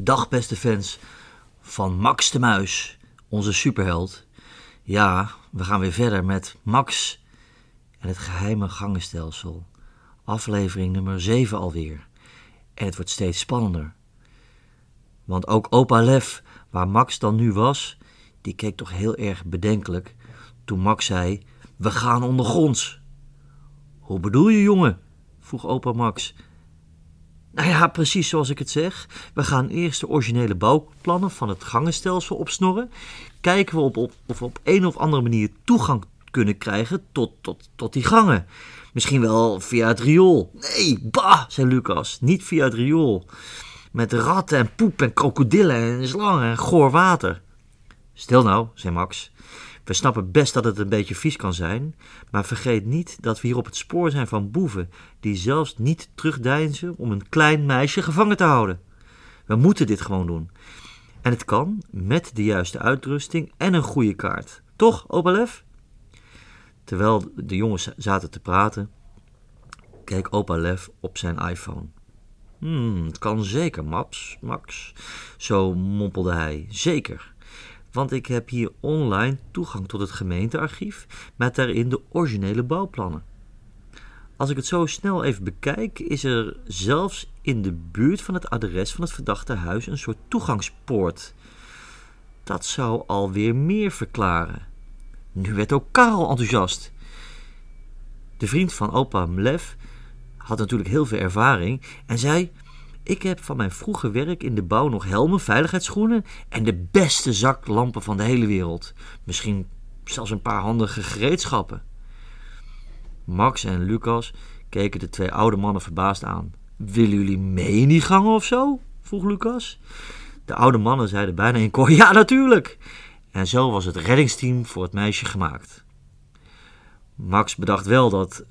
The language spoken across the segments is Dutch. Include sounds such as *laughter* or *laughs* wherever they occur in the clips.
Dag beste fans van Max de Muis, onze superheld. Ja, we gaan weer verder met Max en het geheime gangenstelsel. Aflevering nummer 7 alweer. En het wordt steeds spannender. Want ook opa Lef, waar Max dan nu was, die keek toch heel erg bedenkelijk toen Max zei: We gaan ondergronds. Hoe bedoel je, jongen? vroeg opa Max. Nou ja, precies zoals ik het zeg. We gaan eerst de originele bouwplannen van het gangenstelsel opsnorren. Kijken we op, op, of we op een of andere manier toegang kunnen krijgen tot, tot, tot die gangen. Misschien wel via het riool. Nee, bah, zei Lucas. Niet via het riool. Met ratten en poep en krokodillen en slangen en goor water. Stil nou, zei Max. We snappen best dat het een beetje vies kan zijn, maar vergeet niet dat we hier op het spoor zijn van boeven die zelfs niet terugdeinzen om een klein meisje gevangen te houden. We moeten dit gewoon doen. En het kan met de juiste uitrusting en een goede kaart. Toch, Opalef? Terwijl de jongens zaten te praten, keek opa Lef op zijn iPhone. Hmm, het kan zeker, Maps, Max. Zo mompelde hij. Zeker. Want ik heb hier online toegang tot het gemeentearchief met daarin de originele bouwplannen. Als ik het zo snel even bekijk, is er zelfs in de buurt van het adres van het verdachte huis een soort toegangspoort. Dat zou alweer meer verklaren. Nu werd ook Karel enthousiast. De vriend van opa Mlev had natuurlijk heel veel ervaring en zei: Ik heb van mijn vroege werk in de bouw nog helmen, veiligheidsschoenen en de beste zaklampen van de hele wereld. Misschien zelfs een paar handige gereedschappen. Max en Lucas keken de twee oude mannen verbaasd aan. Willen jullie mee in die gangen of zo? vroeg Lucas. De oude mannen zeiden bijna in koor: *laughs* Ja, natuurlijk. En zo was het reddingsteam voor het meisje gemaakt. Max bedacht wel dat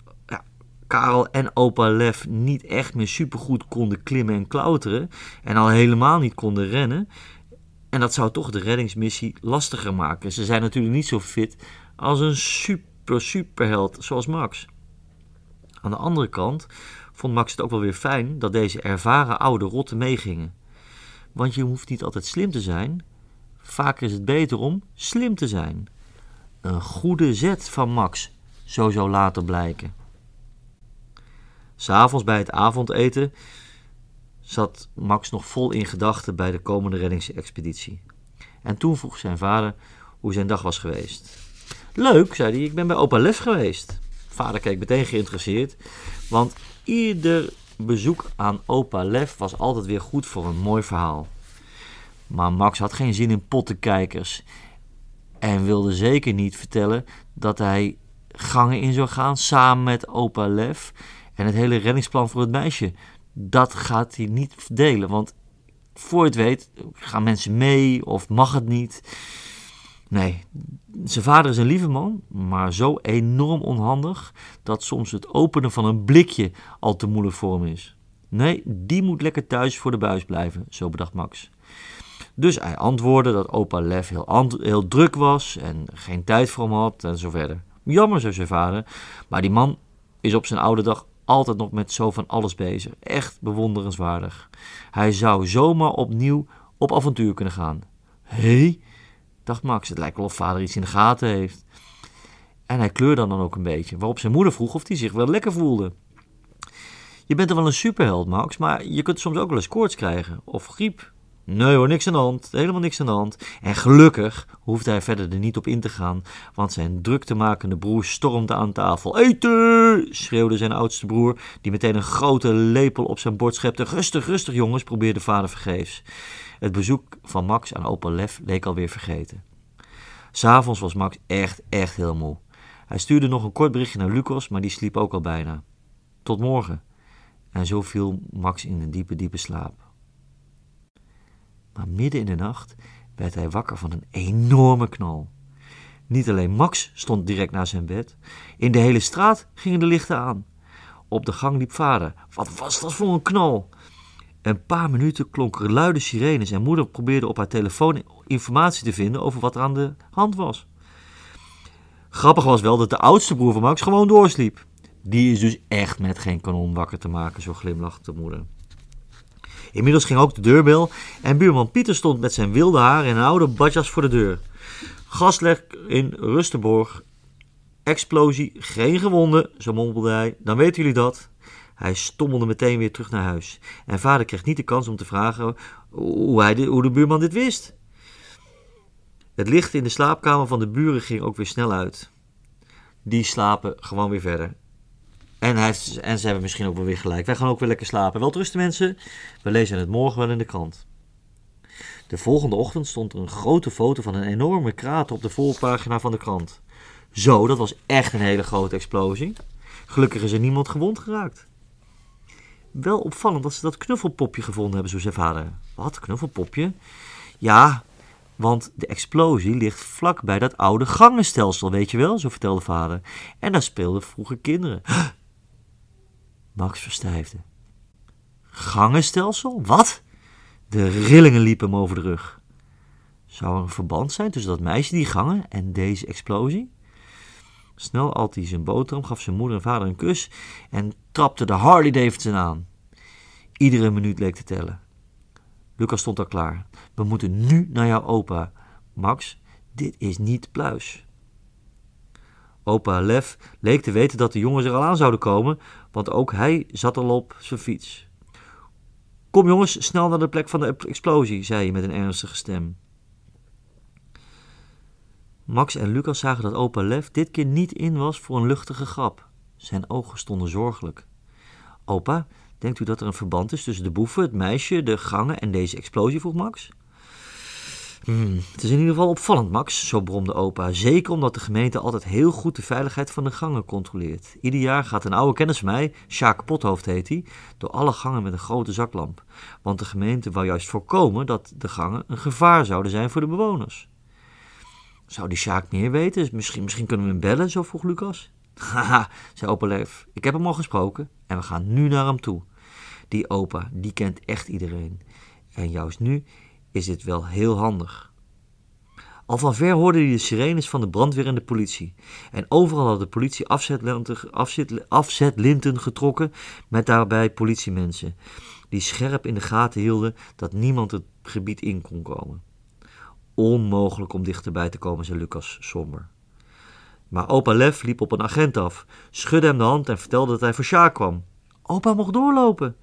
Karel en opa Lef niet echt meer supergoed konden klimmen en klauteren en al helemaal niet konden rennen. En dat zou toch de reddingsmissie lastiger maken. Ze zijn natuurlijk niet zo fit als een super superheld zoals Max. Aan de andere kant vond Max het ook wel weer fijn dat deze ervaren oude rotten meegingen. Want je hoeft niet altijd slim te zijn, Vaak is het beter om slim te zijn. Een goede zet van Max, zo zou later blijken. S'avonds bij het avondeten zat Max nog vol in gedachten bij de komende reddingsexpeditie. En toen vroeg zijn vader hoe zijn dag was geweest. Leuk, zei hij, ik ben bij opa Lef geweest. Vader keek meteen geïnteresseerd, want ieder bezoek aan opa Lef was altijd weer goed voor een mooi verhaal. Maar Max had geen zin in pottenkijkers en wilde zeker niet vertellen dat hij gangen in zou gaan samen met opa Lef en het hele reddingsplan voor het meisje. Dat gaat hij niet verdelen, want voor het weet gaan mensen mee of mag het niet. Nee, zijn vader is een lieve man, maar zo enorm onhandig dat soms het openen van een blikje al te moeilijk voor hem is. Nee, die moet lekker thuis voor de buis blijven, zo bedacht Max. Dus hij antwoordde dat opa Lef heel, heel druk was en geen tijd voor hem had en zo verder. Jammer, zei zijn vader, maar die man is op zijn oude dag altijd nog met zo van alles bezig. Echt bewonderenswaardig. Hij zou zomaar opnieuw op avontuur kunnen gaan. Hé, hey, dacht Max, het lijkt wel of vader iets in de gaten heeft. En hij kleurde dan ook een beetje, waarop zijn moeder vroeg of hij zich wel lekker voelde. Je bent er wel een superheld, Max, maar je kunt soms ook wel eens koorts krijgen. Of griep, Nee hoor, niks aan de hand. Helemaal niks aan de hand. En gelukkig hoefde hij verder er niet op in te gaan, want zijn druktemakende broer stormde aan tafel. Eten! schreeuwde zijn oudste broer, die meteen een grote lepel op zijn bord schepte. Rustig, rustig jongens, probeerde vader vergeefs. Het bezoek van Max aan opa Lef leek alweer vergeten. S'avonds was Max echt, echt heel moe. Hij stuurde nog een kort berichtje naar Lucas, maar die sliep ook al bijna. Tot morgen. En zo viel Max in een diepe, diepe slaap. Maar midden in de nacht werd hij wakker van een enorme knal. Niet alleen Max stond direct naast zijn bed. In de hele straat gingen de lichten aan. Op de gang liep vader. Wat was dat voor een knal? Een paar minuten klonken luide sirenes en moeder probeerde op haar telefoon informatie te vinden over wat er aan de hand was. Grappig was wel dat de oudste broer van Max gewoon doorsliep. Die is dus echt met geen kanon wakker te maken, zo glimlachte moeder. Inmiddels ging ook de deurbel en buurman Pieter stond met zijn wilde haar en een oude badjas voor de deur. Gaslek in Rustenborg. Explosie, geen gewonden, zo mompelde hij. Dan weten jullie dat. Hij stommelde meteen weer terug naar huis. En vader kreeg niet de kans om te vragen hoe, hij hoe de buurman dit wist. Het licht in de slaapkamer van de buren ging ook weer snel uit. Die slapen gewoon weer verder. En, hij en ze hebben misschien ook wel weer gelijk. Wij gaan ook weer lekker slapen. Wel rusten mensen. We lezen het morgen wel in de krant. De volgende ochtend stond er een grote foto van een enorme krater op de voorpagina van de krant. Zo, dat was echt een hele grote explosie. Gelukkig is er niemand gewond geraakt. Wel opvallend dat ze dat knuffelpopje gevonden hebben, zo zei vader. Wat, knuffelpopje? Ja, want de explosie ligt vlak bij dat oude gangenstelsel, weet je wel, zo vertelde vader. En daar speelden vroeger kinderen. Max verstijfde. Gangenstelsel? Wat? De rillingen liepen hem over de rug. Zou er een verband zijn tussen dat meisje die gangen en deze explosie? Snel at hij zijn boterham, gaf zijn moeder en vader een kus en trapte de Harley Davidson aan. Iedere minuut leek te tellen. Lucas stond al klaar. We moeten nu naar jouw opa. Max, dit is niet pluis. Opa Lef leek te weten dat de jongens er al aan zouden komen, want ook hij zat al op zijn fiets. Kom jongens, snel naar de plek van de explosie, zei hij met een ernstige stem. Max en Lucas zagen dat opa Lef dit keer niet in was voor een luchtige grap. Zijn ogen stonden zorgelijk. Opa, denkt u dat er een verband is tussen de boeven, het meisje, de gangen en deze explosie? vroeg Max. Hmm, het is in ieder geval opvallend, Max, zo bromde opa. Zeker omdat de gemeente altijd heel goed de veiligheid van de gangen controleert. Ieder jaar gaat een oude kennis van mij, Sjaak Pothoofd heet hij, door alle gangen met een grote zaklamp. Want de gemeente wou juist voorkomen dat de gangen een gevaar zouden zijn voor de bewoners. Zou die Sjaak meer weten? Misschien, misschien kunnen we hem bellen, zo vroeg Lucas. *laughs* Haha, zei opa Leef. Ik heb hem al gesproken en we gaan nu naar hem toe. Die opa, die kent echt iedereen. En juist nu is dit wel heel handig. Al van ver hoorde hij de sirenes van de brandweer en de politie. En overal had de politie afzetlinten, getrokken met daarbij politiemensen, die scherp in de gaten hielden dat niemand het gebied in kon komen. Onmogelijk om dichterbij te komen, zei Lucas somber. Maar opa Lef liep op een agent af, schudde hem de hand en vertelde dat hij voor Sjaak kwam. Opa mocht doorlopen.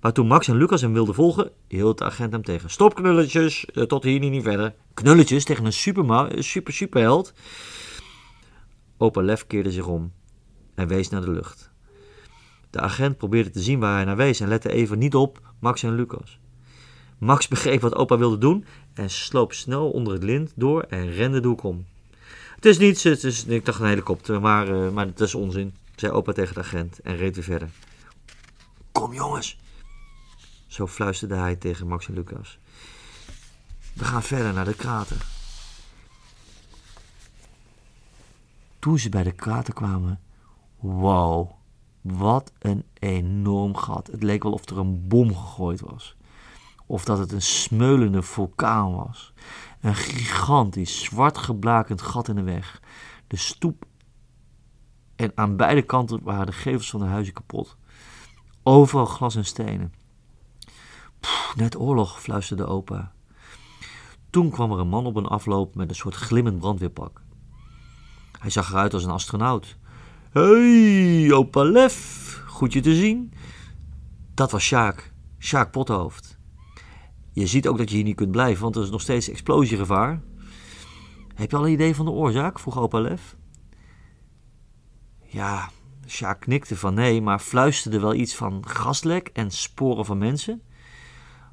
Maar toen Max en Lucas hem wilden volgen, hield de agent hem tegen. Stop knulletjes, eh, tot hier niet verder. Knulletjes tegen een super, super, superheld. Opa Lef keerde zich om en wees naar de lucht. De agent probeerde te zien waar hij naar wees en lette even niet op Max en Lucas. Max *laughs* begreep wat opa wilde doen en sloop snel onder het lint door en rende de hoek om. Het is niets, het is, ik dacht een helikopter, maar, uh, maar het is onzin, zei opa tegen de agent en reed weer verder. Kom jongens, zo fluisterde hij tegen Max en Lucas. We gaan verder naar de krater. Toen ze bij de krater kwamen, wow, wat een enorm gat. Het leek wel of er een bom gegooid was. Of dat het een smeulende vulkaan was. Een gigantisch, zwart geblakend gat in de weg. De stoep en aan beide kanten waren de gevels van de huizen kapot. Overal glas en stenen net oorlog, fluisterde opa. Toen kwam er een man op een afloop met een soort glimmend brandweerpak. Hij zag eruit als een astronaut. Hey, opa Lef, goed je te zien. Dat was Sjaak, Sjaak Pothoofd. Je ziet ook dat je hier niet kunt blijven, want er is nog steeds explosiegevaar. Heb je al een idee van de oorzaak? vroeg opa Lef. Ja, Sjaak knikte van nee, maar fluisterde wel iets van gaslek en sporen van mensen.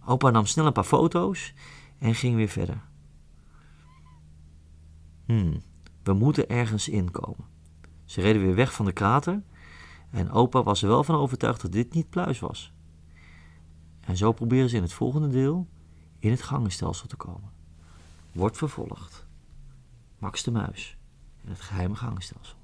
Opa nam snel een paar foto's en ging weer verder. Hmm, we moeten ergens inkomen. Ze reden weer weg van de krater en opa was er wel van overtuigd dat dit niet pluis was. En zo proberen ze in het volgende deel in het gangenstelsel te komen. Wordt vervolgd. Max de Muis in het geheime gangenstelsel.